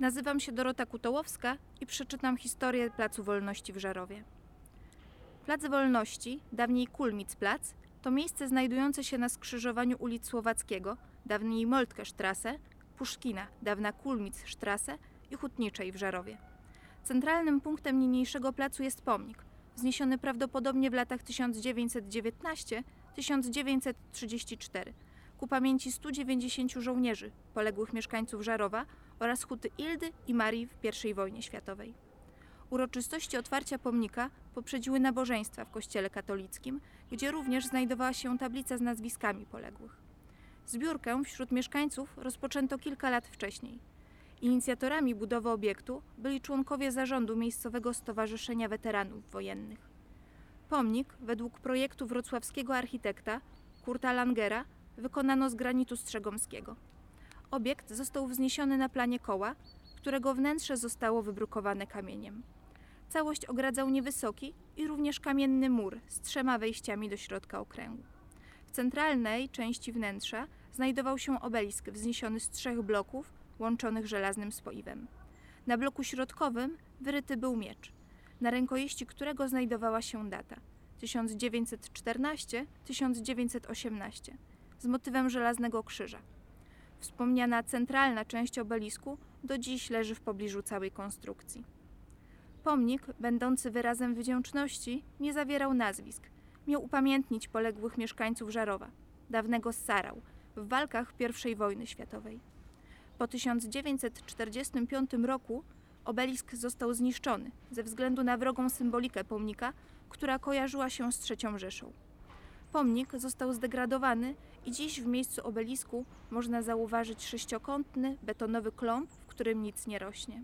Nazywam się Dorota Kutołowska i przeczytam historię Placu Wolności w Żarowie. Plac Wolności, dawniej Kulmicplatz, to miejsce znajdujące się na skrzyżowaniu ulic Słowackiego, dawniej Moltke-Strasse, Puszkina, dawna Kulmic-Strasse i Hutniczej w Żarowie. Centralnym punktem niniejszego placu jest pomnik, wzniesiony prawdopodobnie w latach 1919-1934 ku pamięci 190 żołnierzy, poległych mieszkańców Żarowa oraz huty Ildy i Marii w I wojnie światowej. Uroczystości otwarcia pomnika poprzedziły nabożeństwa w kościele katolickim, gdzie również znajdowała się tablica z nazwiskami poległych. Zbiórkę wśród mieszkańców rozpoczęto kilka lat wcześniej. Inicjatorami budowy obiektu byli członkowie zarządu Miejscowego Stowarzyszenia Weteranów Wojennych. Pomnik, według projektu wrocławskiego architekta Kurta Langera, wykonano z granitu strzegomskiego. Obiekt został wzniesiony na planie koła, którego wnętrze zostało wybrukowane kamieniem. Całość ogradzał niewysoki i również kamienny mur z trzema wejściami do środka okręgu. W centralnej części wnętrza znajdował się obelisk wzniesiony z trzech bloków łączonych żelaznym spoiwem. Na bloku środkowym wyryty był miecz, na rękojeści którego znajdowała się data 1914-1918 z motywem żelaznego krzyża. Wspomniana centralna część obelisku do dziś leży w pobliżu całej konstrukcji. Pomnik, będący wyrazem wdzięczności, nie zawierał nazwisk. Miał upamiętnić poległych mieszkańców Żarowa, dawnego Sarał, w walkach I wojny światowej. Po 1945 roku obelisk został zniszczony ze względu na wrogą symbolikę pomnika, która kojarzyła się z III Rzeszą. Pomnik został zdegradowany i dziś w miejscu obelisku można zauważyć sześciokątny, betonowy klomp, w którym nic nie rośnie.